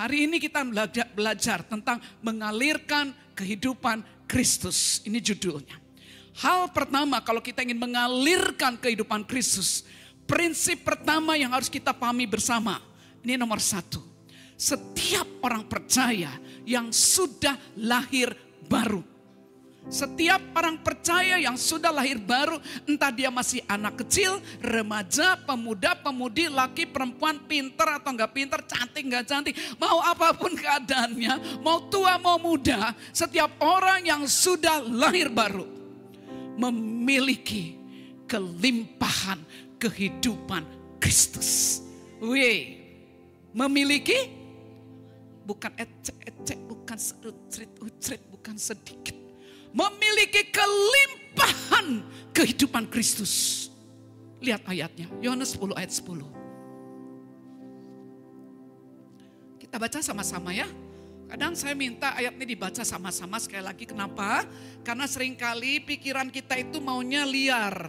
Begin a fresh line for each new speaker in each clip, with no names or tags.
Hari ini kita belajar, belajar tentang mengalirkan kehidupan Kristus. Ini judulnya. Hal pertama kalau kita ingin mengalirkan kehidupan Kristus. Prinsip pertama yang harus kita pahami bersama. Ini nomor satu. Setiap orang percaya yang sudah lahir baru setiap orang percaya yang sudah lahir baru, entah dia masih anak kecil, remaja, pemuda, pemudi, laki, perempuan, pinter atau enggak pinter, cantik enggak cantik, mau apa pun keadaannya, mau tua mau muda, setiap orang yang sudah lahir baru memiliki kelimpahan kehidupan Kristus. Wih, memiliki bukan ecek-ecek, bukan serut-serut, bukan sedikit memiliki kelimpahan kehidupan Kristus. Lihat ayatnya, Yohanes 10 ayat 10. Kita baca sama-sama ya. Kadang saya minta ayat ini dibaca sama-sama sekali lagi. Kenapa? Karena sering kali pikiran kita itu maunya liar.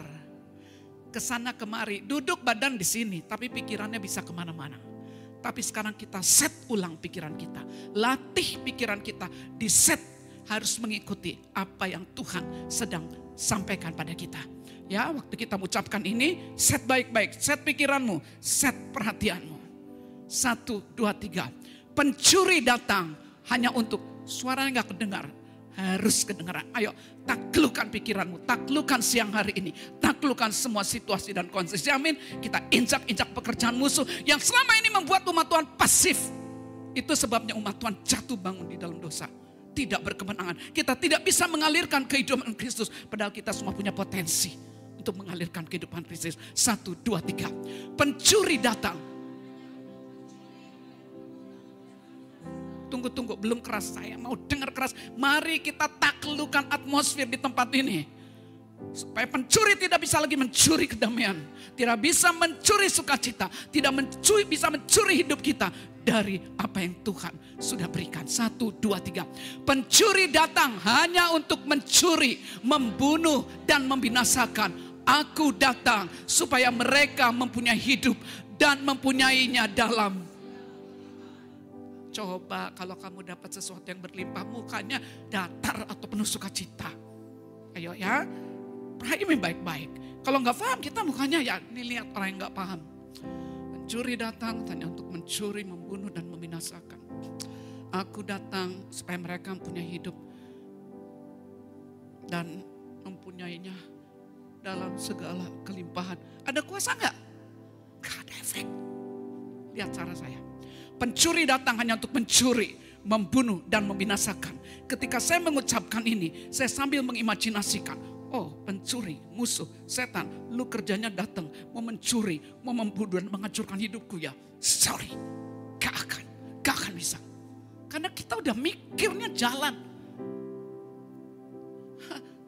Ke sana kemari. Duduk badan di sini, tapi pikirannya bisa ke mana-mana. Tapi sekarang kita set ulang pikiran kita. Latih pikiran kita, di set harus mengikuti apa yang Tuhan sedang sampaikan pada kita. Ya, waktu kita mengucapkan ini, set baik-baik, set pikiranmu, set perhatianmu. Satu, dua, tiga. Pencuri datang hanya untuk suaranya nggak kedengar, harus kedengaran. Ayo, taklukkan pikiranmu, taklukkan siang hari ini, taklukkan semua situasi dan kondisi. Amin. Kita injak-injak pekerjaan musuh yang selama ini membuat umat Tuhan pasif. Itu sebabnya umat Tuhan jatuh bangun di dalam dosa tidak berkemenangan. Kita tidak bisa mengalirkan kehidupan Kristus. Padahal kita semua punya potensi untuk mengalirkan kehidupan Kristus. Satu, dua, tiga. Pencuri datang. Tunggu-tunggu, belum keras saya. Mau dengar keras. Mari kita taklukan atmosfer di tempat ini. Supaya pencuri tidak bisa lagi mencuri kedamaian. Tidak bisa mencuri sukacita. Tidak mencuri, bisa mencuri hidup kita dari apa yang Tuhan sudah berikan. Satu, dua, tiga. Pencuri datang hanya untuk mencuri, membunuh, dan membinasakan. Aku datang supaya mereka mempunyai hidup dan mempunyainya dalam Coba kalau kamu dapat sesuatu yang berlimpah mukanya datar atau penuh sukacita. Ayo ya, perhatikan baik-baik. Kalau nggak paham kita mukanya ya ini lihat orang yang nggak paham. Pencuri datang hanya untuk mencuri, membunuh dan membinasakan. Aku datang supaya mereka mempunyai hidup dan mempunyainya dalam segala kelimpahan. Ada kuasa nggak? Gak ada efek. Lihat cara saya. Pencuri datang hanya untuk mencuri, membunuh dan membinasakan. Ketika saya mengucapkan ini, saya sambil mengimajinasikan, oh pencuri, musuh, setan, lu kerjanya datang, mau mencuri, mau membunuh dan menghancurkan hidupku ya. Sorry, gak akan, gak akan bisa. Karena kita udah mikirnya jalan.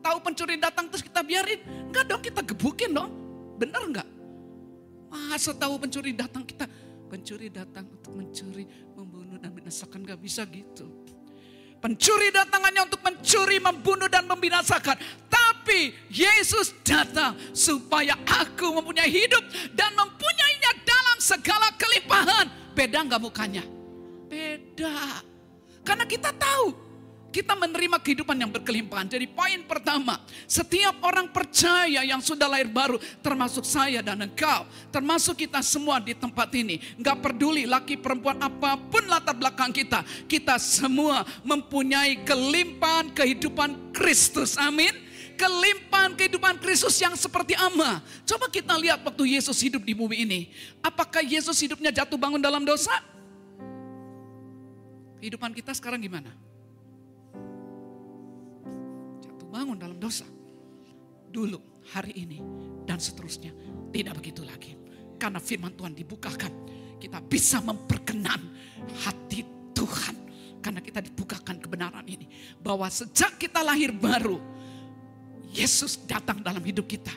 tahu pencuri datang terus kita biarin? Enggak dong, kita gebukin dong. Bener enggak? Masa tahu pencuri datang kita, pencuri datang untuk mencuri, membunuh dan binasakan gak bisa gitu. Pencuri datang hanya untuk mencuri, membunuh dan membinasakan. Tapi Yesus datang supaya aku mempunyai hidup dan mempunyainya dalam segala kelimpahan. Beda nggak mukanya? Beda. Karena kita tahu kita menerima kehidupan yang berkelimpahan. Jadi poin pertama, setiap orang percaya yang sudah lahir baru, termasuk saya dan engkau, termasuk kita semua di tempat ini. Enggak peduli laki perempuan apa pun latar belakang kita, kita semua mempunyai kelimpahan kehidupan Kristus. Amin kelimpahan kehidupan Kristus yang seperti ama. Coba kita lihat waktu Yesus hidup di bumi ini. Apakah Yesus hidupnya jatuh bangun dalam dosa? Kehidupan kita sekarang gimana? Bangun dalam dosa. Dulu, hari ini, dan seterusnya. Tidak begitu lagi. Karena firman Tuhan dibukakan. Kita bisa memperkenan hati Tuhan. Karena kita dibukakan kebenaran ini. Bahwa sejak kita lahir baru. Yesus datang dalam hidup kita.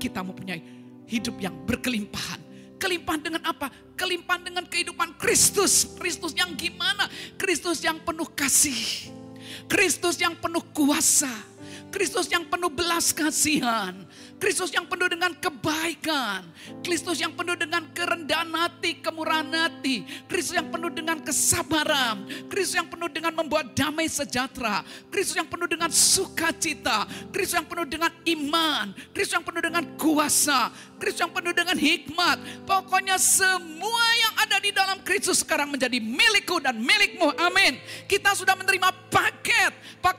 Kita mempunyai hidup yang berkelimpahan. Kelimpahan dengan apa? Kelimpahan dengan kehidupan Kristus. Kristus yang gimana? Kristus yang penuh kasih. Kristus yang penuh kuasa Kristus yang penuh belas kasihan. Kristus yang penuh dengan kebaikan. Kristus yang penuh dengan kerendahan hati, kemurahan hati. Kristus yang penuh dengan kesabaran. Kristus yang penuh dengan membuat damai sejahtera. Kristus yang penuh dengan sukacita. Kristus yang penuh dengan iman. Kristus yang penuh dengan kuasa. Kristus yang penuh dengan hikmat. Pokoknya semua yang ada di dalam Kristus sekarang menjadi milikku dan milikmu. Amin. Kita sudah menerima paket.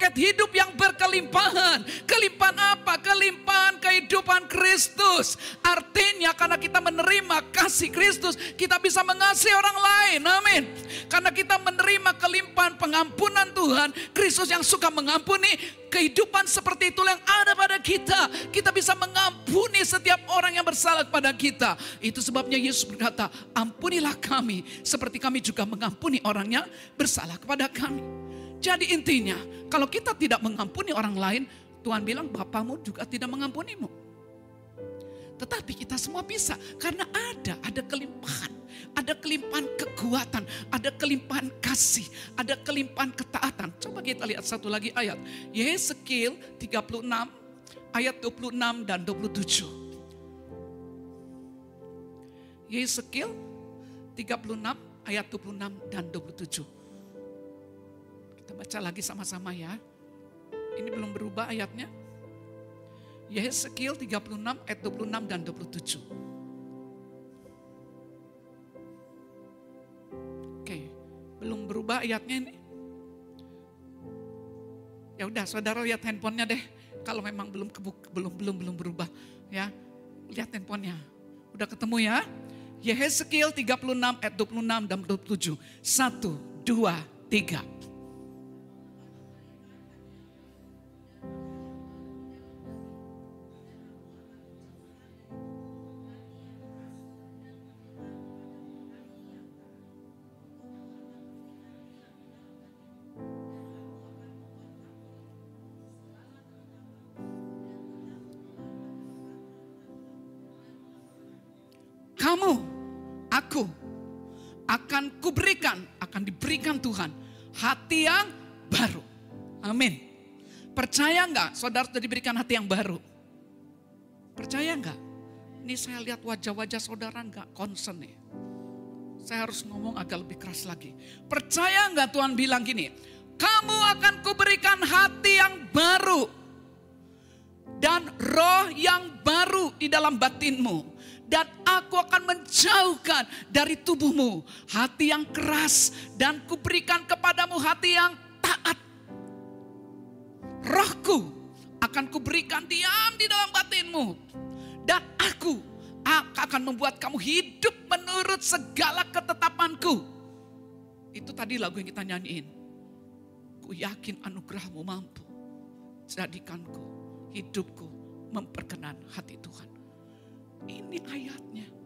Paket hidup yang berkelimpahan. Kelimpahan apa? Kelimpahan kehidupan Kristus. Artinya karena kita menerima kasih Kristus, kita bisa mengasihi orang lain. Amin. Karena kita menerima kelimpahan pengampunan Tuhan, Kristus yang suka mengampuni, kehidupan seperti itu yang ada pada kita. Kita bisa mengampuni setiap orang yang bersalah kepada kita. Itu sebabnya Yesus berkata, ampunilah kami seperti kami juga mengampuni orang yang bersalah kepada kami. Jadi intinya, kalau kita tidak mengampuni orang lain, Tuhan bilang Bapamu juga tidak mengampunimu. Tetapi kita semua bisa karena ada, ada kelimpahan. Ada kelimpahan kekuatan, ada kelimpahan kasih, ada kelimpahan ketaatan. Coba kita lihat satu lagi ayat. Yeskiel 36 ayat 26 dan 27. Yeskiel 36 ayat 26 dan 27. Kita baca lagi sama-sama ya. Ini belum berubah ayatnya. Yehezkiel 36 ayat 26 dan 27. Oke, belum berubah ayatnya ini. Ya udah, saudara lihat handphonenya deh. Kalau memang belum kebuk, belum belum belum berubah, ya lihat handphonenya. Udah ketemu ya? Yehezkiel 36 ayat 26 dan 27. 1, 2, 3. Enggak saudara sudah diberikan hati yang baru? Percaya enggak? Ini saya lihat wajah-wajah saudara enggak concern ya. Saya harus ngomong agak lebih keras lagi. Percaya enggak Tuhan bilang gini, kamu akan kuberikan hati yang baru dan roh yang baru di dalam batinmu dan aku akan menjauhkan dari tubuhmu hati yang keras dan kuberikan kepadamu hati yang taat. Rohku akan kuberikan diam di dalam batinmu dan aku akan membuat kamu hidup menurut segala ketetapanku. Itu tadi lagu yang kita nyanyiin. Ku yakin anugerahmu mampu jadikanku hidupku memperkenan hati Tuhan. Ini ayatnya.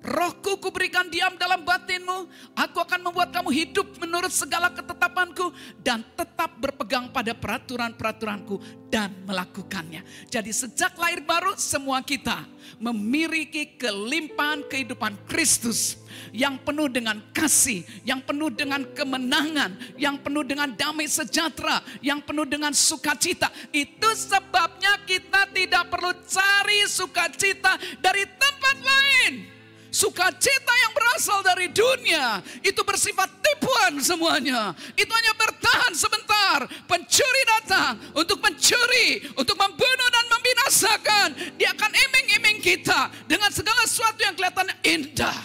Rohku kuberikan diam dalam batinmu. Aku akan membuat kamu hidup menurut segala ketetapanku. Dan tetap berpegang pada peraturan-peraturanku. Dan melakukannya. Jadi sejak lahir baru semua kita memiliki kelimpahan kehidupan Kristus. Yang penuh dengan kasih. Yang penuh dengan kemenangan. Yang penuh dengan damai sejahtera. Yang penuh dengan sukacita. Itu sebabnya kita tidak perlu cari sukacita dari tempat lain Sukacita yang berasal dari dunia itu bersifat tipuan semuanya. Itu hanya bertahan sebentar. Pencuri datang untuk mencuri, untuk membunuh dan membinasakan. Dia akan iming-iming kita dengan segala sesuatu yang kelihatannya indah.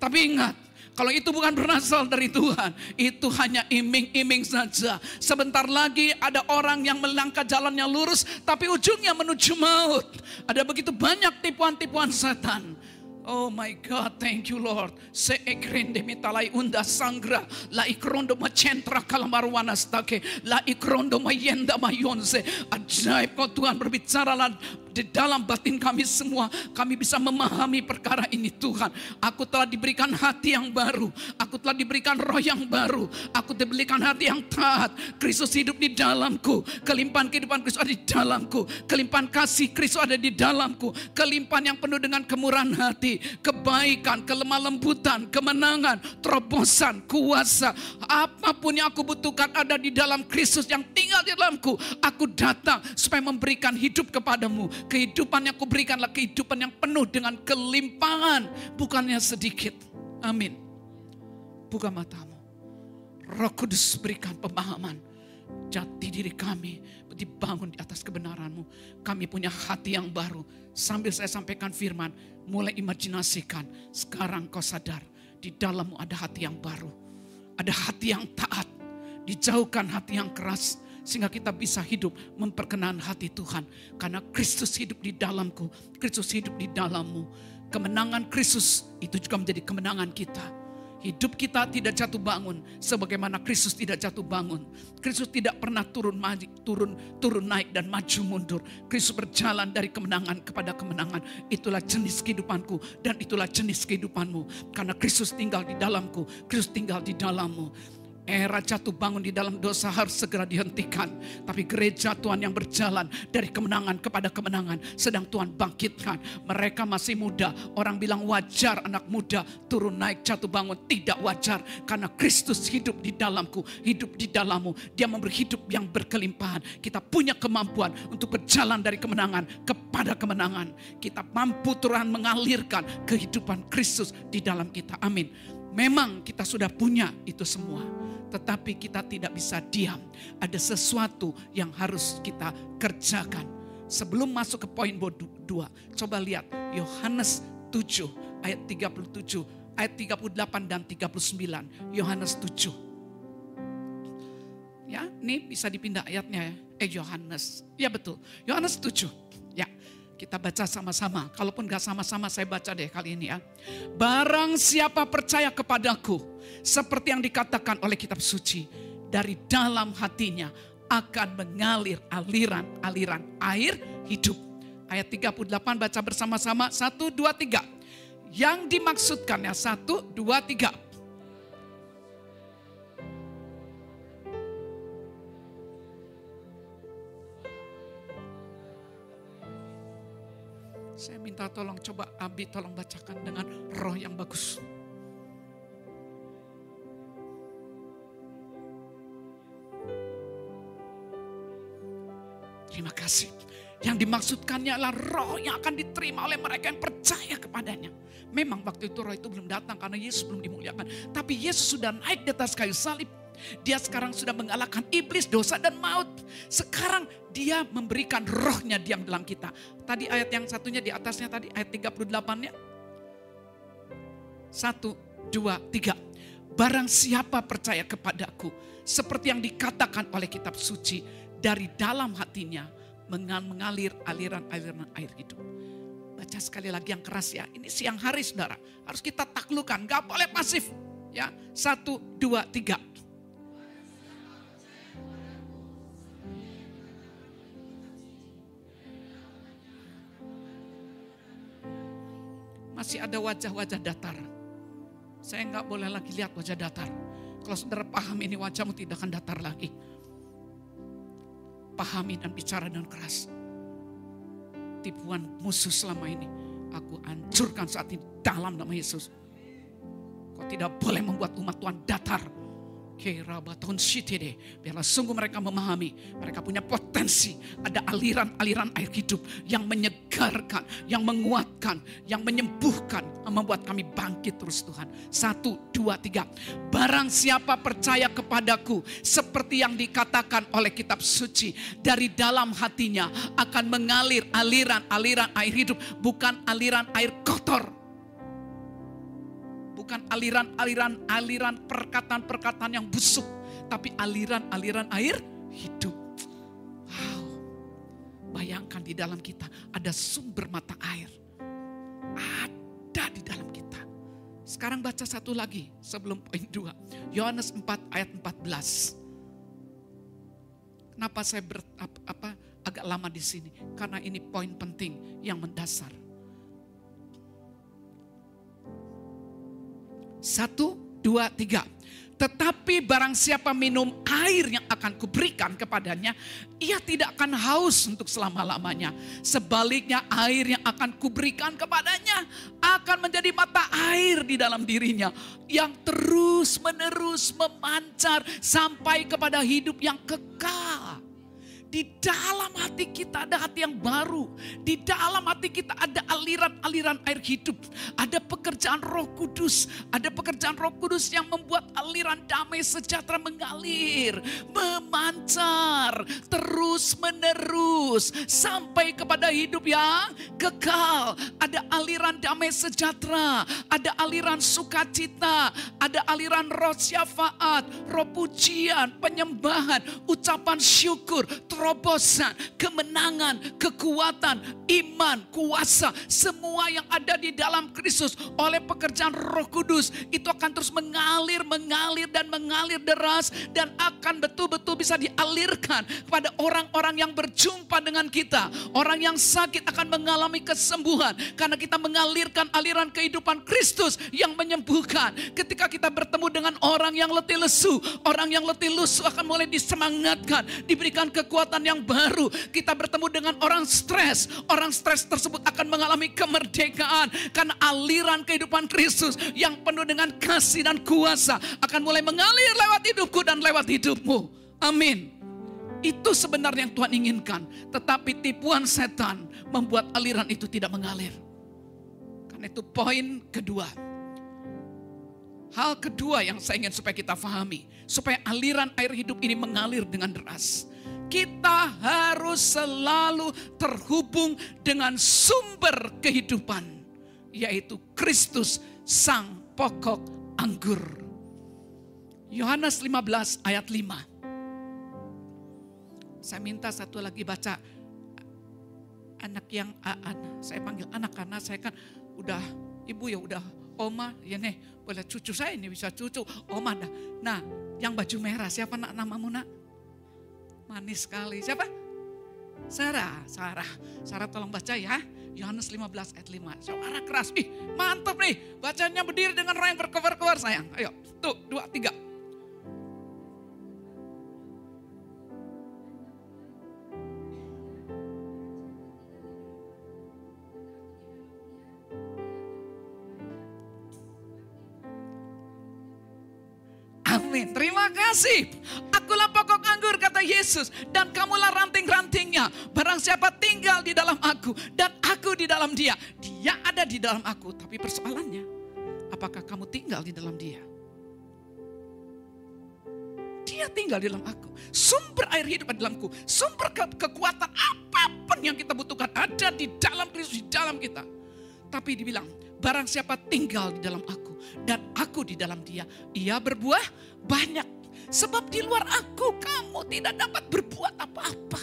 Tapi ingat, kalau itu bukan berasal dari Tuhan, itu hanya iming-iming saja. Sebentar lagi ada orang yang melangkah jalannya lurus, tapi ujungnya menuju maut. Ada begitu banyak tipuan-tipuan setan. Oh my God, thank you Lord. Se ekrende mitalai unda sangra, la ikrondo macentra kalamarwana stake, la ikrondo mayenda mayonze. Ajaib kau Tuhan berbicara di dalam batin kami semua kami bisa memahami perkara ini Tuhan. Aku telah diberikan hati yang baru. Aku telah diberikan roh yang baru. Aku diberikan hati yang taat. Kristus hidup di dalamku. Kelimpahan kehidupan Kristus ada di dalamku. Kelimpahan kasih Kristus ada di dalamku. Kelimpahan yang penuh dengan kemurahan hati. Kebaikan, kelemah lembutan, kemenangan, terobosan, kuasa. Apa pun yang aku butuhkan ada di dalam Kristus yang tinggal di dalamku. Aku datang supaya memberikan hidup kepadamu Kehidupan yang kuberikanlah kehidupan yang penuh dengan kelimpangan. Bukannya sedikit. Amin. Buka matamu. Roh Kudus berikan pemahaman. Jati diri kami dibangun di atas kebenaranmu. Kami punya hati yang baru. Sambil saya sampaikan firman, mulai imajinasikan. Sekarang kau sadar, di dalammu ada hati yang baru. Ada hati yang taat. Dijauhkan hati yang keras sehingga kita bisa hidup memperkenan hati Tuhan. Karena Kristus hidup di dalamku, Kristus hidup di dalammu. Kemenangan Kristus itu juga menjadi kemenangan kita. Hidup kita tidak jatuh bangun sebagaimana Kristus tidak jatuh bangun. Kristus tidak pernah turun maju, turun turun naik dan maju mundur. Kristus berjalan dari kemenangan kepada kemenangan. Itulah jenis kehidupanku dan itulah jenis kehidupanmu. Karena Kristus tinggal di dalamku, Kristus tinggal di dalammu. Era jatuh bangun di dalam dosa harus segera dihentikan. Tapi gereja Tuhan yang berjalan dari kemenangan kepada kemenangan. Sedang Tuhan bangkitkan. Mereka masih muda. Orang bilang wajar anak muda turun naik jatuh bangun. Tidak wajar. Karena Kristus hidup di dalamku. Hidup di dalammu. Dia memberi hidup yang berkelimpahan. Kita punya kemampuan untuk berjalan dari kemenangan kepada kemenangan. Kita mampu Tuhan mengalirkan kehidupan Kristus di dalam kita. Amin. Memang kita sudah punya itu semua tetapi kita tidak bisa diam. Ada sesuatu yang harus kita kerjakan. Sebelum masuk ke poin dua, coba lihat Yohanes 7 ayat 37, ayat 38 dan 39. Yohanes 7. Ya, ini bisa dipindah ayatnya ya. Eh Yohanes. Ya betul. Yohanes 7. Kita baca sama-sama. Kalaupun gak sama-sama saya baca deh kali ini ya. Barang siapa percaya kepadaku. Seperti yang dikatakan oleh kitab suci. Dari dalam hatinya akan mengalir aliran-aliran air hidup. Ayat 38 baca bersama-sama. 1, 2, 3. Yang dimaksudkannya 1, 2, 3 tolong coba Abi tolong bacakan dengan roh yang bagus. Terima kasih. Yang dimaksudkannya adalah roh yang akan diterima oleh mereka yang percaya kepadanya. Memang waktu itu roh itu belum datang karena Yesus belum dimuliakan. Tapi Yesus sudah naik di atas kayu salib. Dia sekarang sudah mengalahkan iblis, dosa dan maut. Sekarang dia memberikan rohnya diam dalam kita. Tadi ayat yang satunya di atasnya tadi, ayat 38-nya. Satu, dua, tiga. Barang siapa percaya kepadaku, seperti yang dikatakan oleh kitab suci, dari dalam hatinya mengalir aliran-aliran air hidup. Baca sekali lagi yang keras ya. Ini siang hari saudara. Harus kita taklukan. Gak boleh pasif. Ya, satu, dua, tiga. Masih ada wajah-wajah datar. Saya nggak boleh lagi lihat wajah datar. Kalau saudara paham ini wajahmu tidak akan datar lagi pahami dan bicara dengan keras. Tipuan musuh selama ini, aku hancurkan saat ini dalam nama Yesus. Kau tidak boleh membuat umat Tuhan datar Biarlah sungguh mereka memahami. Mereka punya potensi. Ada aliran-aliran air hidup yang menyegarkan, yang menguatkan, yang menyembuhkan. Yang membuat kami bangkit terus Tuhan. Satu, dua, tiga. Barang siapa percaya kepadaku. Seperti yang dikatakan oleh kitab suci. Dari dalam hatinya akan mengalir aliran-aliran air hidup. Bukan aliran air kotor bukan aliran-aliran aliran perkataan-perkataan yang busuk, tapi aliran-aliran air hidup. Wow. Bayangkan di dalam kita ada sumber mata air. Ada di dalam kita. Sekarang baca satu lagi sebelum poin dua. Yohanes 4 ayat 14. Kenapa saya ber, apa, apa, agak lama di sini? Karena ini poin penting yang mendasar. Satu, dua, tiga. Tetapi barang siapa minum air yang akan kuberikan kepadanya, ia tidak akan haus untuk selama-lamanya. Sebaliknya air yang akan kuberikan kepadanya akan menjadi mata air di dalam dirinya. Yang terus menerus memancar sampai kepada hidup yang kekal. Di dalam hati kita ada hati yang baru. Di dalam hati kita ada aliran-aliran air hidup. Ada pekerjaan roh kudus. Ada pekerjaan roh kudus yang membuat aliran damai sejahtera mengalir. Memancar. Terus menerus. Sampai kepada hidup yang kekal. Ada aliran damai sejahtera. Ada aliran sukacita. Ada aliran roh syafaat. Roh pujian. Penyembahan. Ucapan syukur terobosan, kemenangan, kekuatan, iman, kuasa, semua yang ada di dalam Kristus oleh pekerjaan Roh Kudus itu akan terus mengalir, mengalir dan mengalir deras dan akan betul-betul bisa dialirkan kepada orang-orang yang berjumpa dengan kita. Orang yang sakit akan mengalami kesembuhan karena kita mengalirkan aliran kehidupan Kristus yang menyembuhkan. Ketika kita bertemu dengan orang yang letih lesu, orang yang letih lesu akan mulai disemangatkan, diberikan kekuatan kekuatan yang baru. Kita bertemu dengan orang stres. Orang stres tersebut akan mengalami kemerdekaan. Karena aliran kehidupan Kristus yang penuh dengan kasih dan kuasa akan mulai mengalir lewat hidupku dan lewat hidupmu. Amin. Itu sebenarnya yang Tuhan inginkan. Tetapi tipuan setan membuat aliran itu tidak mengalir. Karena itu poin kedua. Hal kedua yang saya ingin supaya kita pahami. Supaya aliran air hidup ini mengalir dengan deras kita harus selalu terhubung dengan sumber kehidupan, yaitu Kristus, Sang Pokok Anggur. Yohanes 15 ayat 5. Saya minta satu lagi baca anak yang aan. Saya panggil anak karena saya kan udah ibu ya udah oma ya nih boleh cucu saya ini bisa cucu oma dah. Nah yang baju merah siapa nak namamu nak? Manis sekali. Siapa? Sarah, Sarah. Sarah tolong baca ya. Yohanes 15 ayat 5. Suara keras. Ih, mantap nih. Bacanya berdiri dengan orang yang berkobar-kobar sayang. Ayo, tuh, dua, tiga. Amin. Terima kasih. Akulah kata Yesus dan kamulah ranting-rantingnya. Barang siapa tinggal di dalam aku dan aku di dalam dia. Dia ada di dalam aku. Tapi persoalannya apakah kamu tinggal di dalam dia? Dia tinggal di dalam aku. Sumber air hidup di dalamku. Sumber ke kekuatan apa pun yang kita butuhkan ada di dalam Kristus, di dalam kita. Tapi dibilang, barang siapa tinggal di dalam aku dan aku di dalam dia, ia berbuah banyak. Sebab di luar aku kamu tidak dapat berbuat apa-apa.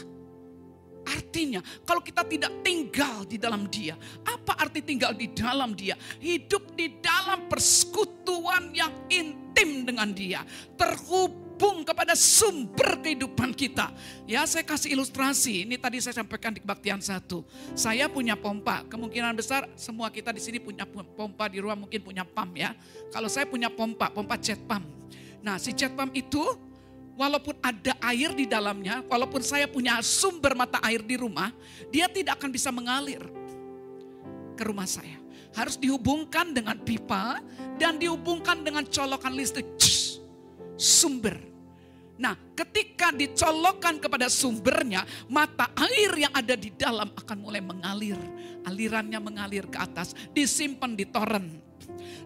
Artinya kalau kita tidak tinggal di dalam dia, apa arti tinggal di dalam dia? Hidup di dalam persekutuan yang intim dengan dia. Terhubung kepada sumber kehidupan kita. Ya saya kasih ilustrasi, ini tadi saya sampaikan di kebaktian satu. Saya punya pompa, kemungkinan besar semua kita di sini punya pompa di rumah mungkin punya pump ya. Kalau saya punya pompa, pompa jet pump. Nah si jet pump itu walaupun ada air di dalamnya, walaupun saya punya sumber mata air di rumah, dia tidak akan bisa mengalir ke rumah saya. Harus dihubungkan dengan pipa dan dihubungkan dengan colokan listrik sumber. Nah, ketika dicolokkan kepada sumbernya, mata air yang ada di dalam akan mulai mengalir. Alirannya mengalir ke atas, disimpan di toren.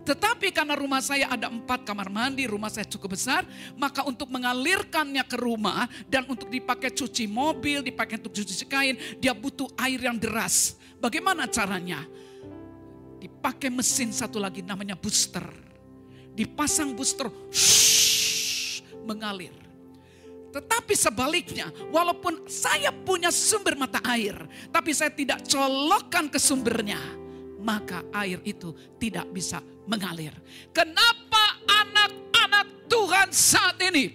Tetapi karena rumah saya ada empat kamar mandi, rumah saya cukup besar, maka untuk mengalirkannya ke rumah dan untuk dipakai cuci mobil, dipakai untuk cuci kain, dia butuh air yang deras. Bagaimana caranya? Dipakai mesin satu lagi namanya booster. Dipasang booster, shhh, mengalir. Tetapi sebaliknya, walaupun saya punya sumber mata air, tapi saya tidak colokkan ke sumbernya, maka air itu tidak bisa mengalir. Kenapa anak-anak Tuhan saat ini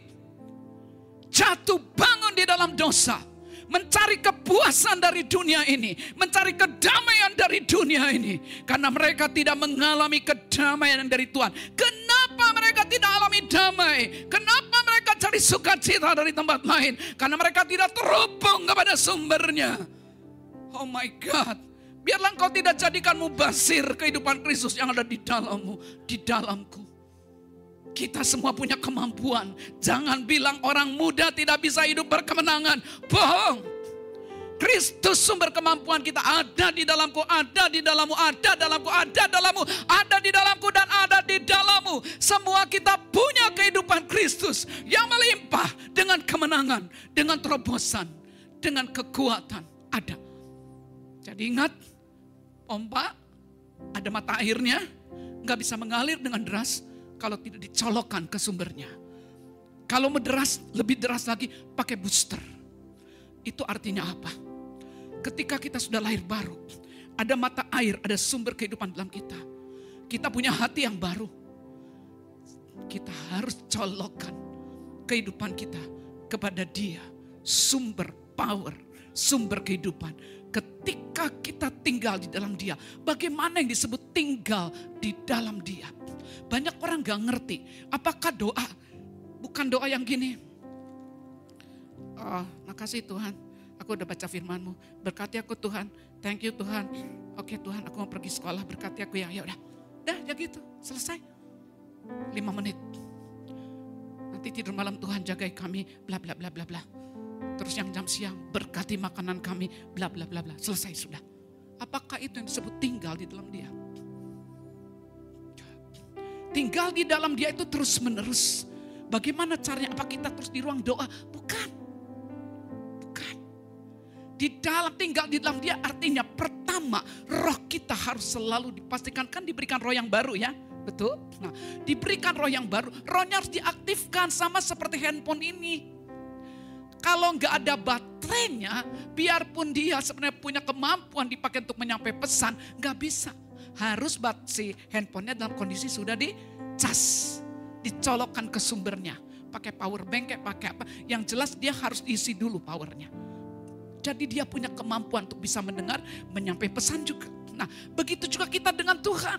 jatuh bangun di dalam dosa? mencari kepuasan dari dunia ini, mencari kedamaian dari dunia ini, karena mereka tidak mengalami kedamaian dari Tuhan. Kenapa mereka tidak alami damai? Kenapa mereka cari sukacita dari tempat lain? Karena mereka tidak terhubung kepada sumbernya. Oh my God. Biarlah engkau tidak jadikan mubasir kehidupan Kristus yang ada di dalammu, di dalamku. Kita semua punya kemampuan. Jangan bilang orang muda tidak bisa hidup berkemenangan. Bohong. Kristus sumber kemampuan kita ada di dalamku, ada di dalammu, ada dalamku, ada dalammu, ada di dalamku dan ada di dalammu. Semua kita punya kehidupan Kristus yang melimpah dengan kemenangan, dengan terobosan, dengan kekuatan ada. Jadi ingat, pompa ada mata airnya, nggak bisa mengalir dengan deras kalau tidak dicolokkan ke sumbernya. Kalau menderas, lebih deras lagi pakai booster. Itu artinya apa? Ketika kita sudah lahir baru, ada mata air, ada sumber kehidupan dalam kita. Kita punya hati yang baru. Kita harus colokkan kehidupan kita kepada dia. Sumber power, sumber kehidupan. Ketika kita tinggal di dalam dia, bagaimana yang disebut tinggal di dalam dia? Banyak orang gak ngerti. Apakah doa bukan doa yang gini? Oh, makasih Tuhan. Aku udah baca firmanmu. Berkati aku Tuhan. Thank you Tuhan. Oke Tuhan, aku mau pergi sekolah. Berkati aku ya. Ya udah. Dah, ya gitu. Selesai. Lima menit. Nanti tidur malam Tuhan jagai kami. Bla bla bla bla bla. Terus yang jam siang berkati makanan kami. Bla bla bla bla. Selesai sudah. Apakah itu yang disebut tinggal di dalam dia? Tinggal di dalam dia itu terus menerus. Bagaimana caranya? Apa kita terus di ruang doa? Bukan. Bukan. Di dalam tinggal di dalam dia artinya pertama roh kita harus selalu dipastikan kan diberikan roh yang baru ya. Betul? Nah, diberikan roh yang baru. Rohnya harus diaktifkan sama seperti handphone ini. Kalau nggak ada baterainya, biarpun dia sebenarnya punya kemampuan dipakai untuk menyampaikan pesan, nggak bisa harus bat handphonenya dalam kondisi sudah dicas, dicolokkan ke sumbernya. Pakai power bank kayak pakai apa. Yang jelas dia harus isi dulu powernya. Jadi dia punya kemampuan untuk bisa mendengar, menyampaikan pesan juga. Nah begitu juga kita dengan Tuhan.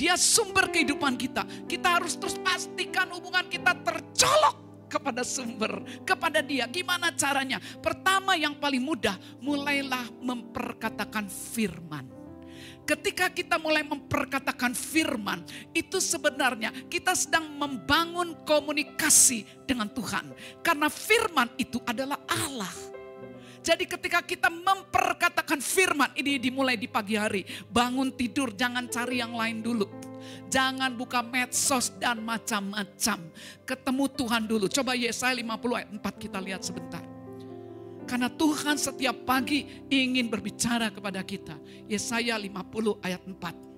Dia sumber kehidupan kita. Kita harus terus pastikan hubungan kita tercolok kepada sumber, kepada dia. Gimana caranya? Pertama yang paling mudah, mulailah memperkatakan firman. Ketika kita mulai memperkatakan firman, itu sebenarnya kita sedang membangun komunikasi dengan Tuhan. Karena firman itu adalah Allah. Jadi ketika kita memperkatakan firman, ini dimulai di pagi hari. Bangun tidur, jangan cari yang lain dulu. Jangan buka medsos dan macam-macam. Ketemu Tuhan dulu. Coba Yesaya 50 ayat 4 kita lihat sebentar. Karena Tuhan setiap pagi ingin berbicara kepada kita. Yesaya 50 ayat 4.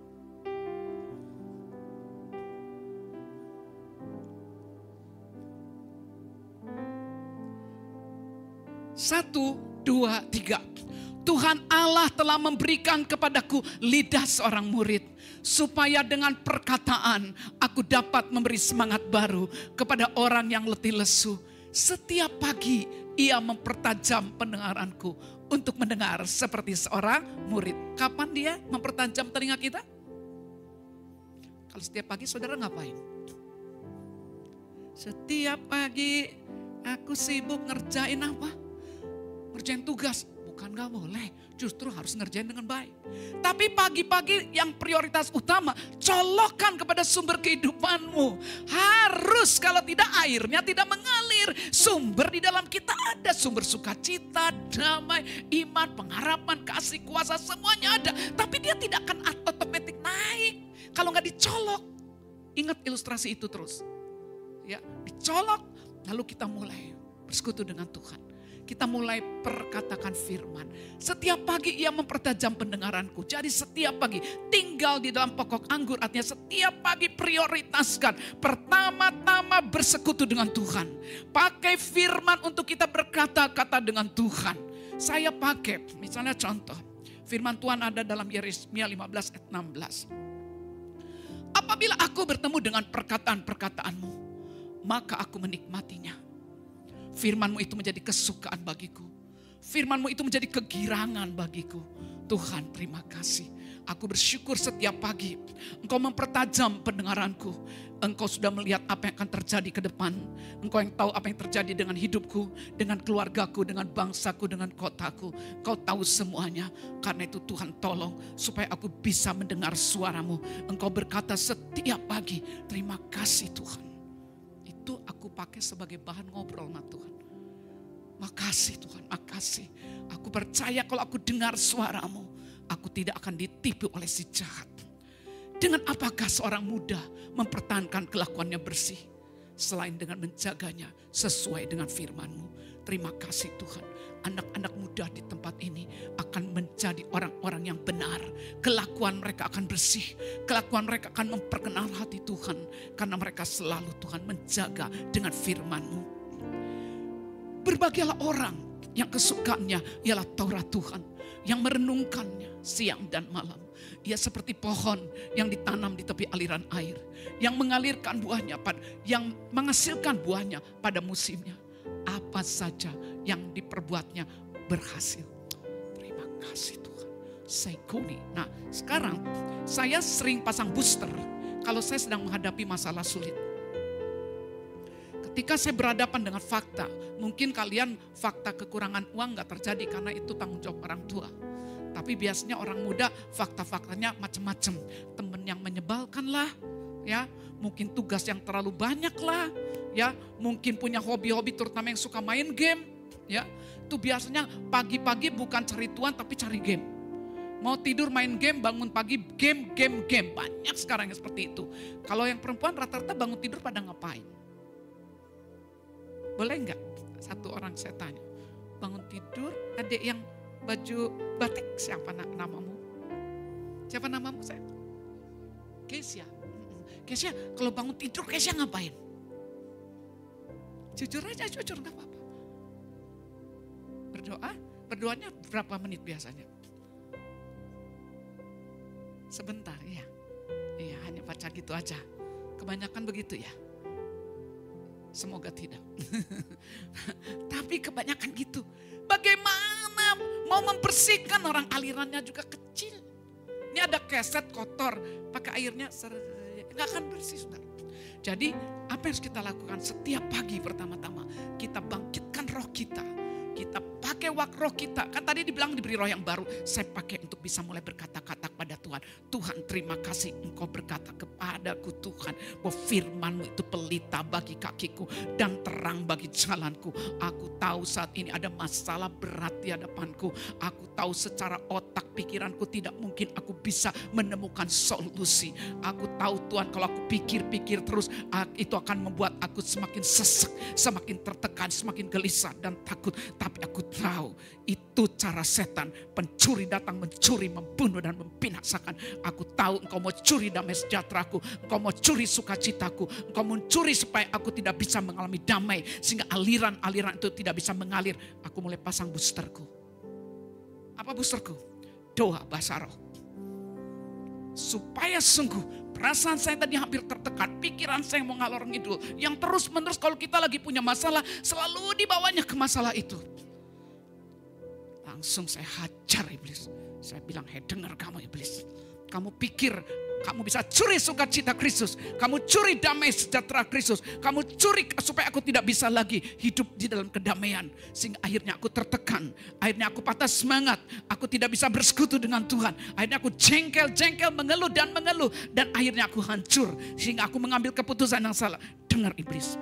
Satu, dua, tiga. Tuhan Allah telah memberikan kepadaku lidah seorang murid. Supaya dengan perkataan aku dapat memberi semangat baru kepada orang yang letih lesu. Setiap pagi ia mempertajam pendengaranku untuk mendengar seperti seorang murid. Kapan dia mempertajam telinga kita? Kalau setiap pagi saudara ngapain? Setiap pagi aku sibuk ngerjain apa? Ngerjain tugas. Bukan gak boleh, justru harus ngerjain dengan baik. Tapi pagi-pagi yang prioritas utama, colokkan kepada sumber kehidupanmu. Harus kalau tidak airnya tidak mengalir. Sumber di dalam kita ada, sumber sukacita, damai, iman, pengharapan, kasih, kuasa, semuanya ada. Tapi dia tidak akan otomatis naik kalau nggak dicolok. Ingat ilustrasi itu terus. Ya, dicolok, lalu kita mulai bersekutu dengan Tuhan kita mulai perkatakan firman. Setiap pagi ia mempertajam pendengaranku. Jadi setiap pagi tinggal di dalam pokok anggur. Artinya setiap pagi prioritaskan. Pertama-tama bersekutu dengan Tuhan. Pakai firman untuk kita berkata-kata dengan Tuhan. Saya pakai misalnya contoh. Firman Tuhan ada dalam Yeremia 15 ayat 16. Apabila aku bertemu dengan perkataan-perkataanmu, maka aku menikmatinya Firmanmu itu menjadi kesukaan bagiku. Firmanmu itu menjadi kegirangan bagiku. Tuhan terima kasih. Aku bersyukur setiap pagi Engkau mempertajam pendengaranku. Engkau sudah melihat apa yang akan terjadi ke depan. Engkau yang tahu apa yang terjadi dengan hidupku, dengan keluargaku, dengan bangsaku, dengan kotaku. Engkau tahu semuanya. Karena itu Tuhan tolong supaya aku bisa mendengar suaramu. Engkau berkata setiap pagi, terima kasih Tuhan. Itu aku pakai sebagai bahan ngobrol sama Tuhan. Makasih Tuhan, makasih. Aku percaya kalau aku dengar suaramu, aku tidak akan ditipu oleh si jahat. Dengan apakah seorang muda mempertahankan kelakuannya bersih? Selain dengan menjaganya sesuai dengan firmanmu. Terima kasih Tuhan. Anak-anak muda di tempat ini akan menjadi orang-orang yang benar. Kelakuan mereka akan bersih. Kelakuan mereka akan memperkenal hati Tuhan. Karena mereka selalu Tuhan menjaga dengan firmanmu. Berbagilah orang yang kesukaannya ialah Taurat Tuhan. Yang merenungkannya siang dan malam. Ia seperti pohon yang ditanam di tepi aliran air. Yang mengalirkan buahnya, yang menghasilkan buahnya pada musimnya. Apa saja yang diperbuatnya berhasil. Terima kasih Tuhan. Saikuni. Nah sekarang saya sering pasang booster kalau saya sedang menghadapi masalah sulit. Ketika saya berhadapan dengan fakta, mungkin kalian fakta kekurangan uang nggak terjadi karena itu tanggung jawab orang tua. Tapi biasanya orang muda fakta-faktanya macam-macam. Temen yang menyebalkan lah, ya mungkin tugas yang terlalu banyak lah, ya mungkin punya hobi-hobi terutama yang suka main game, ya itu biasanya pagi-pagi bukan cari tuan tapi cari game. Mau tidur main game, bangun pagi game, game, game. Banyak sekarang yang seperti itu. Kalau yang perempuan rata-rata bangun tidur pada ngapain? Boleh enggak? Satu orang saya tanya. Bangun tidur, adik yang baju batik, siapa namamu? Siapa namamu saya? Kesia. Kesia, kalau bangun tidur Kesia ngapain? Jujur aja, jujur nggak apa-apa. Berdoa, berdoanya berapa menit biasanya? Sebentar, ya. Iya, hanya baca gitu aja. Kebanyakan begitu ya. Semoga tidak. Tapi kebanyakan gitu. Bagaimana mau membersihkan orang alirannya juga kecil. Ini ada keset kotor, pakai airnya nggak akan bersih saudara. Jadi apa yang harus kita lakukan setiap pagi pertama-tama kita bangkitkan roh kita kita pakai wak roh kita. Kan tadi dibilang diberi roh yang baru. Saya pakai untuk bisa mulai berkata-kata kepada Tuhan. Tuhan terima kasih engkau berkata kepadaku Tuhan. Bahwa firmanmu itu pelita bagi kakiku dan terang bagi jalanku. Aku tahu saat ini ada masalah berat di hadapanku. Aku tahu secara otak pikiranku tidak mungkin aku bisa menemukan solusi. Aku tahu Tuhan kalau aku pikir-pikir terus itu akan membuat aku semakin sesek, semakin tertekan, semakin gelisah dan takut tapi aku tahu itu cara setan. Pencuri datang mencuri, membunuh dan membinasakan. Aku tahu engkau mau curi damai sejahteraku. Engkau mau curi sukacitaku. Engkau mau curi supaya aku tidak bisa mengalami damai. Sehingga aliran-aliran itu tidak bisa mengalir. Aku mulai pasang boosterku. Apa boosterku? Doa bahasa roh. Supaya sungguh Perasaan saya tadi hampir tertekan, pikiran saya mau ngalor ngidul. Yang terus menerus kalau kita lagi punya masalah, selalu dibawanya ke masalah itu. Langsung saya hajar iblis. Saya bilang, hei dengar kamu iblis. Kamu pikir kamu bisa curi sukacita Kristus. Kamu curi damai sejahtera Kristus. Kamu curi supaya aku tidak bisa lagi hidup di dalam kedamaian. Sehingga akhirnya aku tertekan. Akhirnya aku patah semangat. Aku tidak bisa bersekutu dengan Tuhan. Akhirnya aku jengkel-jengkel, mengeluh dan mengeluh. Dan akhirnya aku hancur. Sehingga aku mengambil keputusan yang salah. Dengar iblis.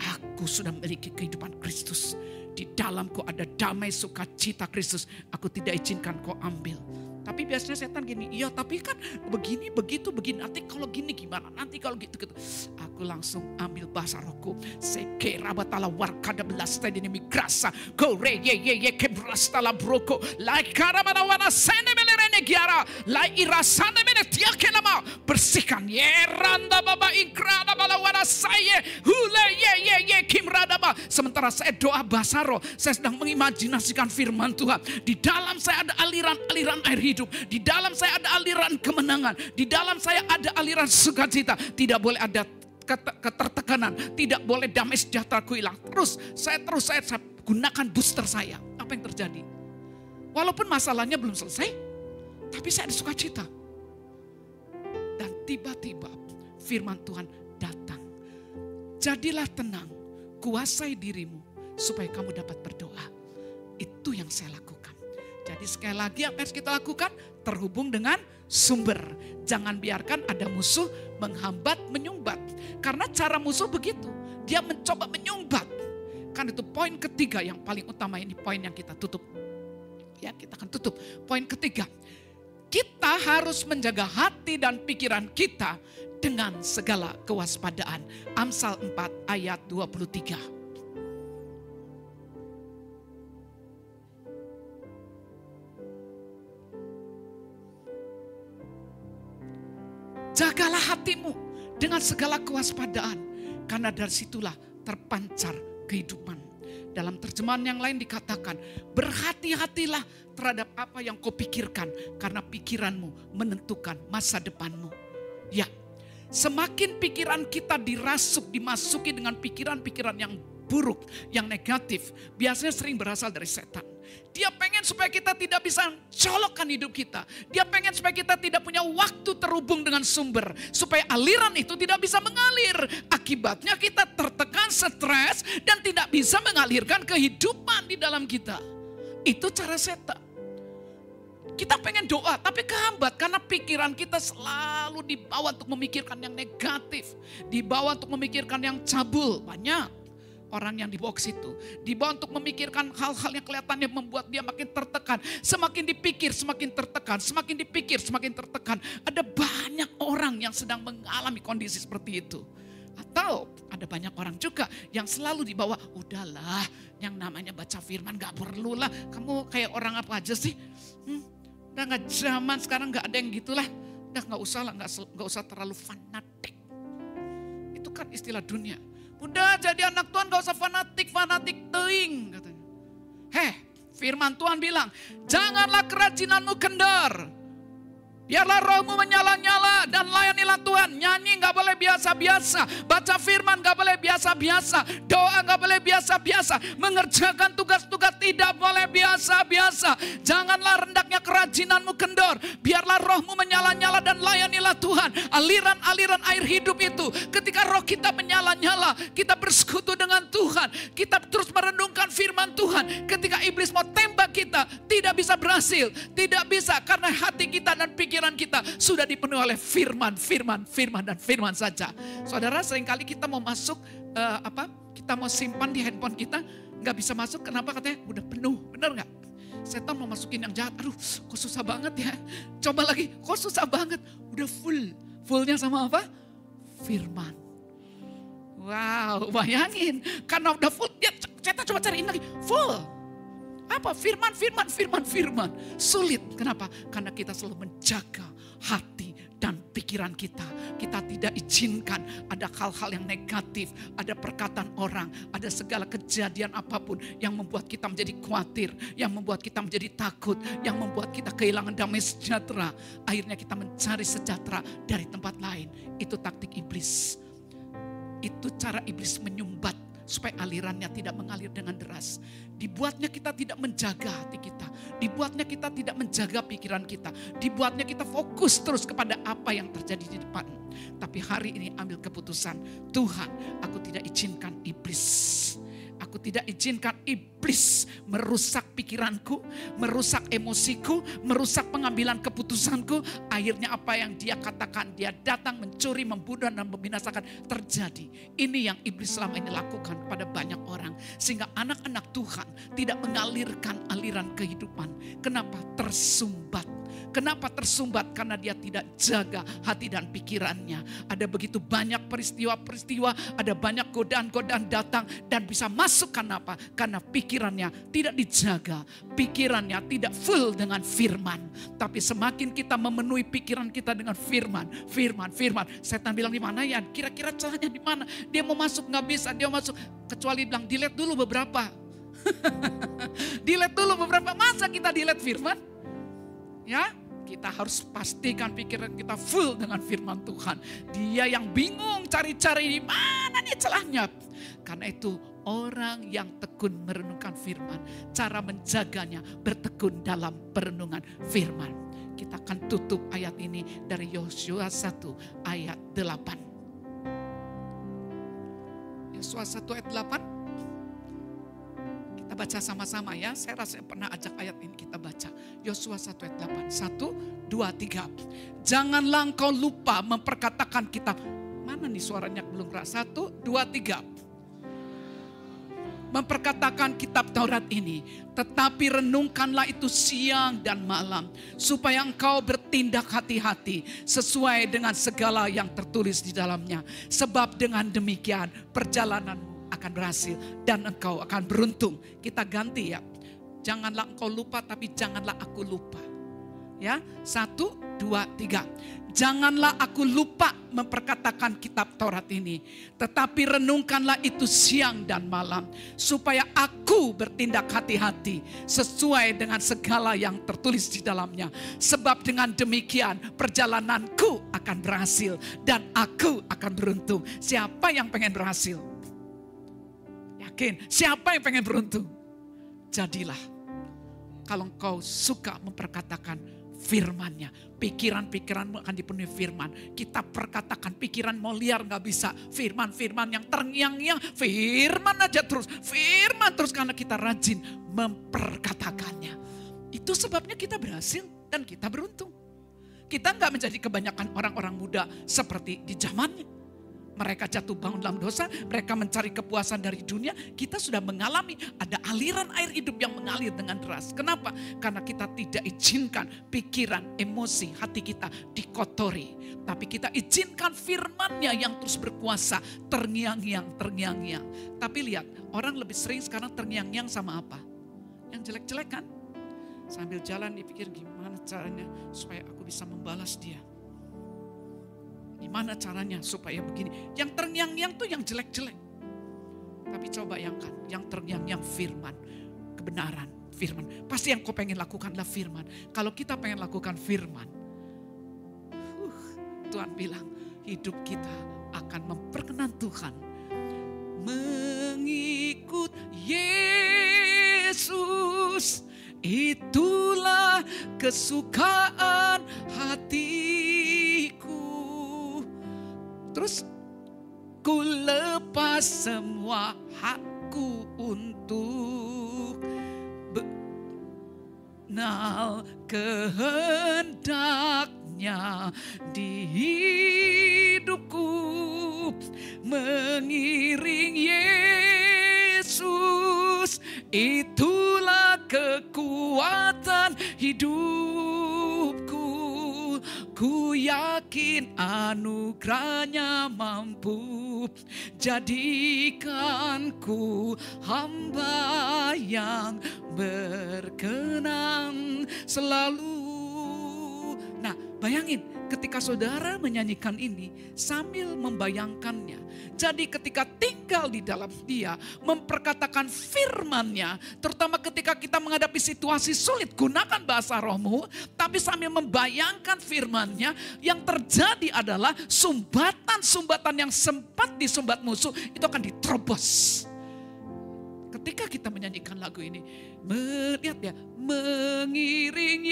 Aku sudah memiliki kehidupan Kristus. Di dalamku ada damai sukacita Kristus. Aku tidak izinkan kau ambil tapi biasanya setan gini, iya tapi kan begini, begitu, begini. Nanti kalau gini gimana? Nanti kalau gitu, gitu. Aku langsung ambil bahasa rohku. Sekera batala warkada belas tadi ini migrasa. Kore ye ye ye kebrasta la broko. Lai karamana wana sene melerene giara. Lai irasane mene tiake nama. Bersihkan. Ye randa baba inkrada bala wana saye. Hule ye ye ye kimrada ba. Sementara saya doa bahasa roh. Saya sedang mengimajinasikan firman Tuhan. Di dalam saya ada aliran-aliran air hidup hidup. Di dalam saya ada aliran kemenangan. Di dalam saya ada aliran sukacita. Tidak boleh ada ketertekanan. Tidak boleh damai sejahtera ku hilang. Terus saya terus saya, saya gunakan booster saya. Apa yang terjadi? Walaupun masalahnya belum selesai. Tapi saya ada sukacita. Dan tiba-tiba firman Tuhan datang. Jadilah tenang. Kuasai dirimu. Supaya kamu dapat berdoa. Itu yang saya lakukan. Jadi sekali lagi yang harus kita lakukan? Terhubung dengan sumber. Jangan biarkan ada musuh menghambat, menyumbat. Karena cara musuh begitu. Dia mencoba menyumbat. Kan itu poin ketiga yang paling utama ini poin yang kita tutup. Ya, kita akan tutup. Poin ketiga. Kita harus menjaga hati dan pikiran kita dengan segala kewaspadaan. Amsal 4 ayat 23. Jagalah hatimu dengan segala kewaspadaan. Karena dari situlah terpancar kehidupan. Dalam terjemahan yang lain dikatakan, berhati-hatilah terhadap apa yang kau pikirkan. Karena pikiranmu menentukan masa depanmu. Ya, semakin pikiran kita dirasuk, dimasuki dengan pikiran-pikiran yang buruk, yang negatif. Biasanya sering berasal dari setan. Dia pengen supaya kita tidak bisa colokkan hidup kita. Dia pengen supaya kita tidak punya waktu terhubung dengan sumber. Supaya aliran itu tidak bisa mengalir. Akibatnya kita tertekan, stres, dan tidak bisa mengalirkan kehidupan di dalam kita. Itu cara setan. Kita pengen doa, tapi kehambat karena pikiran kita selalu dibawa untuk memikirkan yang negatif. Dibawa untuk memikirkan yang cabul. Banyak orang yang dibawa ke situ. Dibawa untuk memikirkan hal-hal yang kelihatannya membuat dia makin tertekan. Semakin dipikir, semakin tertekan. Semakin dipikir, semakin tertekan. Ada banyak orang yang sedang mengalami kondisi seperti itu. Atau ada banyak orang juga yang selalu dibawa, udahlah yang namanya baca firman gak perlu lah. Kamu kayak orang apa aja sih? Hmm, udah gak zaman sekarang gak ada yang gitulah. Udah gak usah lah, gak, gak usah terlalu fanatik. Itu kan istilah dunia Udah jadi anak Tuhan gak usah fanatik, fanatik teing katanya. Heh, firman Tuhan bilang, janganlah kerajinanmu kendor. Biarlah rohmu menyala-nyala dan layanilah Tuhan. Nyanyi nggak boleh biasa-biasa. Baca firman nggak boleh biasa-biasa. Doa nggak boleh biasa-biasa. Mengerjakan tugas-tugas tidak boleh biasa-biasa. Janganlah rendaknya kerajinanmu kendor. Biarlah rohmu menyala-nyala dan layanilah Tuhan. Aliran-aliran air hidup itu. Ketika roh kita menyala-nyala. Kita bersekutu dengan Tuhan. Kita terus merenungkan firman Tuhan. Ketika iblis mau tembak kita. Tidak bisa berhasil. Tidak bisa karena hati kita dan pikiran pikiran kita sudah dipenuhi oleh firman, firman, firman dan firman saja. Saudara, sering kali kita mau masuk uh, apa? Kita mau simpan di handphone kita, nggak bisa masuk. Kenapa katanya? Udah penuh, benar nggak? Setan mau masukin yang jahat. Aduh, kok susah banget ya. Coba lagi, kok susah banget. Udah full. Fullnya sama apa? Firman. Wow, bayangin. Karena udah full, dia setan coba cariin lagi. Full. Apa? Firman, firman, firman, firman. Sulit. Kenapa? Karena kita selalu menjaga hati dan pikiran kita. Kita tidak izinkan ada hal-hal yang negatif, ada perkataan orang, ada segala kejadian apa pun yang membuat kita menjadi khawatir, yang membuat kita menjadi takut, yang membuat kita kehilangan damai sejahtera. Akhirnya kita mencari sejahtera dari tempat lain. Itu taktik iblis. Itu cara iblis menyumbat supaya alirannya tidak mengalir dengan deras. Dibuatnya kita tidak menjaga hati kita. Dibuatnya kita tidak menjaga pikiran kita. Dibuatnya kita fokus terus kepada apa yang terjadi di depan. Tapi hari ini ambil keputusan. Tuhan aku tidak izinkan iblis Aku tidak izinkan iblis merusak pikiranku, merusak emosiku, merusak pengambilan keputusanku. Akhirnya apa yang dia katakan, dia datang mencuri, membunuh dan membinasakan terjadi. Ini yang iblis selama ini lakukan kepada banyak orang. Sehingga anak-anak Tuhan tidak mengalirkan aliran kehidupan. Kenapa? Tersumbat Kenapa tersumbat? Karena dia tidak jaga hati dan pikirannya. Ada begitu banyak peristiwa-peristiwa, ada banyak godaan-godaan datang dan bisa masuk karena apa? Karena pikirannya tidak dijaga. Pikirannya tidak full dengan firman. Tapi semakin kita memenuhi pikiran kita dengan firman, firman, firman. Setan bilang di mana ya? Kira-kira celahnya di mana? Dia mau masuk nggak bisa, dia masuk. Kecuali bilang delete dulu beberapa. delete dulu beberapa. Masa kita delete firman? Ya, kita harus pastikan pikiran kita full dengan firman Tuhan. Dia yang bingung cari-cari di mana nih celahnya. Karena itu orang yang tekun merenungkan firman, cara menjaganya bertekun dalam perenungan firman. Kita akan tutup ayat ini dari Yosua 1 ayat 8. Yosua 1 ayat 8. Kita baca sama-sama ya. Saya rasa pernah ajak ayat ini kita baca. Yosua 1 ayat 8. 1, 2, 3. Janganlah engkau lupa memperkatakan kitab. Mana nih suaranya belum keras? 1, 2, 3 memperkatakan kitab Taurat ini. Tetapi renungkanlah itu siang dan malam. Supaya engkau bertindak hati-hati sesuai dengan segala yang tertulis di dalamnya. Sebab dengan demikian perjalananmu akan berhasil dan engkau akan beruntung. Kita ganti ya. Janganlah engkau lupa tapi janganlah aku lupa. Ya, satu, dua, tiga. Janganlah aku lupa memperkatakan kitab Taurat ini. Tetapi renungkanlah itu siang dan malam. Supaya aku bertindak hati-hati sesuai dengan segala yang tertulis di dalamnya. Sebab dengan demikian perjalananku akan berhasil. Dan aku akan beruntung. Siapa yang pengen berhasil? Yakin? Siapa yang pengen beruntung? Jadilah. Kalau engkau suka memperkatakan firmannya. Pikiran-pikiranmu akan dipenuhi firman. Kita perkatakan pikiran mau liar nggak bisa. Firman-firman yang terngiang-ngiang. Firman aja terus. Firman terus karena kita rajin memperkatakannya. Itu sebabnya kita berhasil dan kita beruntung. Kita nggak menjadi kebanyakan orang-orang muda seperti di zamannya mereka jatuh bangun dalam dosa, mereka mencari kepuasan dari dunia, kita sudah mengalami ada aliran air hidup yang mengalir dengan deras. Kenapa? Karena kita tidak izinkan pikiran, emosi, hati kita dikotori. Tapi kita izinkan firmannya yang terus berkuasa, terngiang-ngiang, terngiang-ngiang. Tapi lihat, orang lebih sering sekarang terngiang-ngiang sama apa? Yang jelek-jelek kan? Sambil jalan dipikir gimana caranya supaya aku bisa membalas dia Gimana caranya supaya begini? Yang terngiang-ngiang tuh yang jelek-jelek. Tapi coba yang kan, yang terngiang-ngiang firman, kebenaran, firman. Pasti yang kau pengen lakukanlah firman. Kalau kita pengen lakukan firman, uh, Tuhan bilang hidup kita akan memperkenan Tuhan. Mengikut Yesus, itulah kesukaan hatiku. Terus ku lepas semua hakku untuk benal kehendaknya di hidupku mengiring Yesus. Itulah kekuatan hidupku Ku yakin anugerahnya mampu jadikanku hamba yang berkenan selalu. Nah bayangin ketika saudara menyanyikan ini sambil membayangkannya. Jadi ketika tinggal di dalam dia, memperkatakan firmannya, terutama ketika kita menghadapi situasi sulit, gunakan bahasa rohmu, tapi sambil membayangkan firmannya, yang terjadi adalah sumbatan-sumbatan yang sempat disumbat musuh, itu akan diterobos. Ketika kita menyanyikan lagu ini, melihat ya, mengiring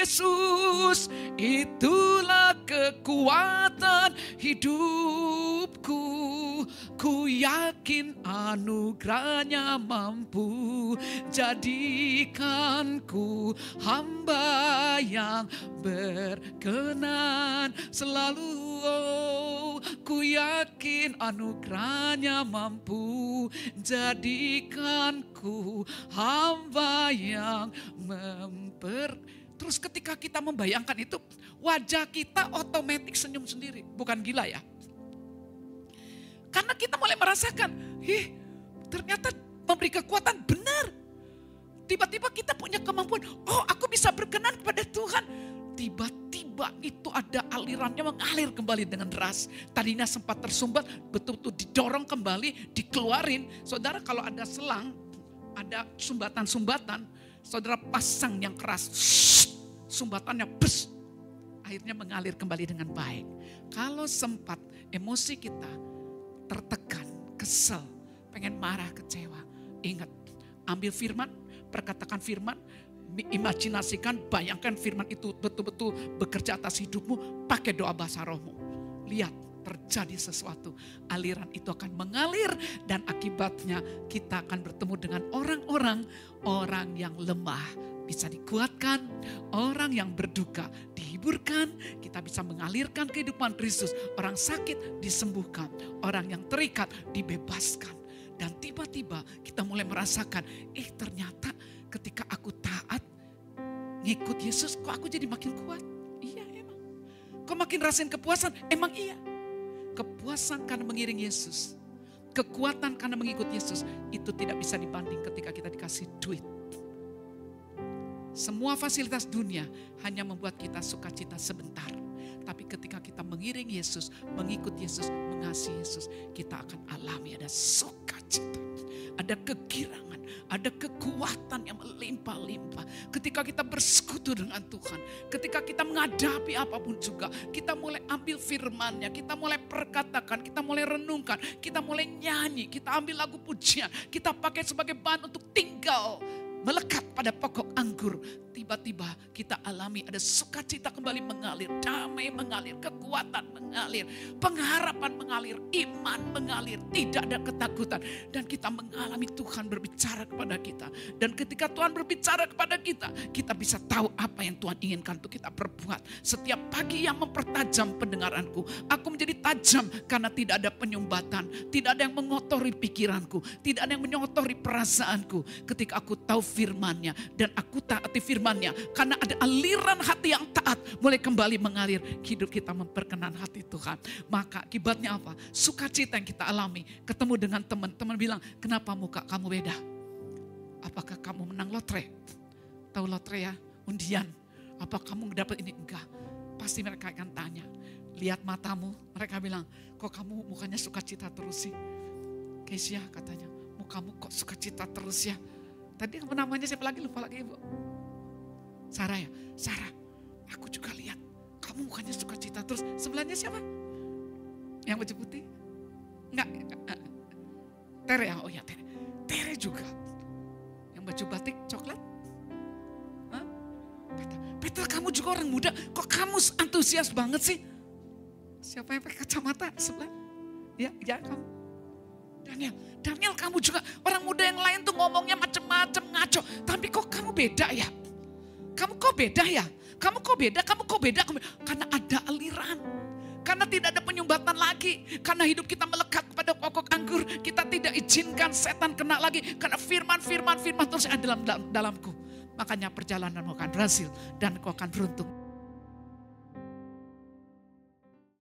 Yesus, itulah kekuatan hidupku. Ku yakin anugerahnya mampu jadikanku hamba yang berkenan selalu. Oh, yakin anugerahnya mampu jadikanku hamba yang memper Terus ketika kita membayangkan itu, wajah kita otomatis senyum sendiri. Bukan gila ya. Karena kita mulai merasakan, ih ternyata memberi kekuatan benar. Tiba-tiba kita punya kemampuan, oh aku bisa berkenan kepada Tuhan. Tiba-tiba itu ada alirannya mengalir kembali dengan deras. Tadinya sempat tersumbat, betul-betul didorong kembali, dikeluarin. Saudara kalau ada selang, ada sumbatan-sumbatan, saudara pasang yang keras, sumbatannya bes, akhirnya mengalir kembali dengan baik. Kalau sempat emosi kita tertekan, kesel, pengen marah, kecewa, ingat, ambil firman, perkatakan firman, imajinasikan, bayangkan firman itu betul-betul bekerja atas hidupmu, pakai doa bahasa rohmu. Lihat, terjadi sesuatu. Aliran itu akan mengalir dan akibatnya kita akan bertemu dengan orang-orang orang yang lemah bisa dikuatkan, orang yang berduka dihiburkan, kita bisa mengalirkan kehidupan Kristus, orang sakit disembuhkan, orang yang terikat dibebaskan. Dan tiba-tiba kita mulai merasakan, eh ternyata ketika aku taat, ngikut Yesus, kok aku jadi makin kuat? Iya emang. Kok makin rasain kepuasan? Emang iya. Kepuasan karena mengiring Yesus. Kekuatan karena mengikut Yesus. Itu tidak bisa dibanding ketika kita dikasih duit. Semua fasilitas dunia hanya membuat kita sukacita sebentar. Tapi ketika kita mengiring Yesus, mengikut Yesus, mengasihi Yesus, kita akan alami ada sukacita, ada kegirangan, ada kekuatan yang melimpah-limpah. Ketika kita bersekutu dengan Tuhan, ketika kita menghadapi apa pun juga, kita mulai ambil firmannya, kita mulai perkatakan, kita mulai renungkan, kita mulai nyanyi, kita ambil lagu pujian, kita pakai sebagai bahan untuk tinggal melekat pada pokok anggur. Tiba-tiba kita alami ada sukacita kembali mengalir, damai mengalir, kekuatan mengalir, pengharapan mengalir, iman mengalir, tidak ada ketakutan. Dan kita mengalami Tuhan berbicara kepada kita. Dan ketika Tuhan berbicara kepada kita, kita bisa tahu apa yang Tuhan inginkan untuk kita perbuat. Setiap pagi yang mempertajam pendengaranku, aku menjadi tajam karena tidak ada penyumbatan, tidak ada yang mengotori pikiranku, tidak ada yang mengotori perasaanku. Ketika aku tahu firmannya dan aku taati firmannya. Karena ada aliran hati yang taat mulai kembali mengalir. Hidup kita memperkenan hati Tuhan. Maka akibatnya apa? Sukacita yang kita alami. Ketemu dengan teman-teman bilang kenapa muka kamu beda? Apakah kamu menang lotre? Tahu lotre ya? Undian. Apa kamu dapat ini? Enggak. Pasti mereka akan tanya. Lihat matamu. Mereka bilang kok kamu mukanya sukacita terus sih? Kesia katanya mukamu kok sukacita terus ya? Tadi namanya siapa lagi? Lupa lagi ibu. Sarah ya, Sarah. Aku juga lihat kamu mukanya suka cita terus. Sebelahnya siapa? Yang baju putih? Enggak. Tere ya, oh ya Tere. Tere juga. Yang baju batik coklat? Hah? Peter, Peter kamu juga orang muda. Kok kamu antusias banget sih? Siapa yang pakai kacamata sebelah? Ya, ya kamu. Daniel, Daniel kamu juga orang muda yang lain tuh ngomongnya macem-macem ngaco. Tapi kok kamu beda ya? Kamu kok beda ya? Kamu kok beda? Kamu kok beda? Karena ada aliran. Karena tidak ada penyumbatan lagi. Karena hidup kita melekat kepada pokok anggur. Kita tidak izinkan setan kena lagi. Karena firman, firman, firman terus ada dalam, dalam dalamku. Makanya perjalananmu akan berhasil dan kau akan beruntung.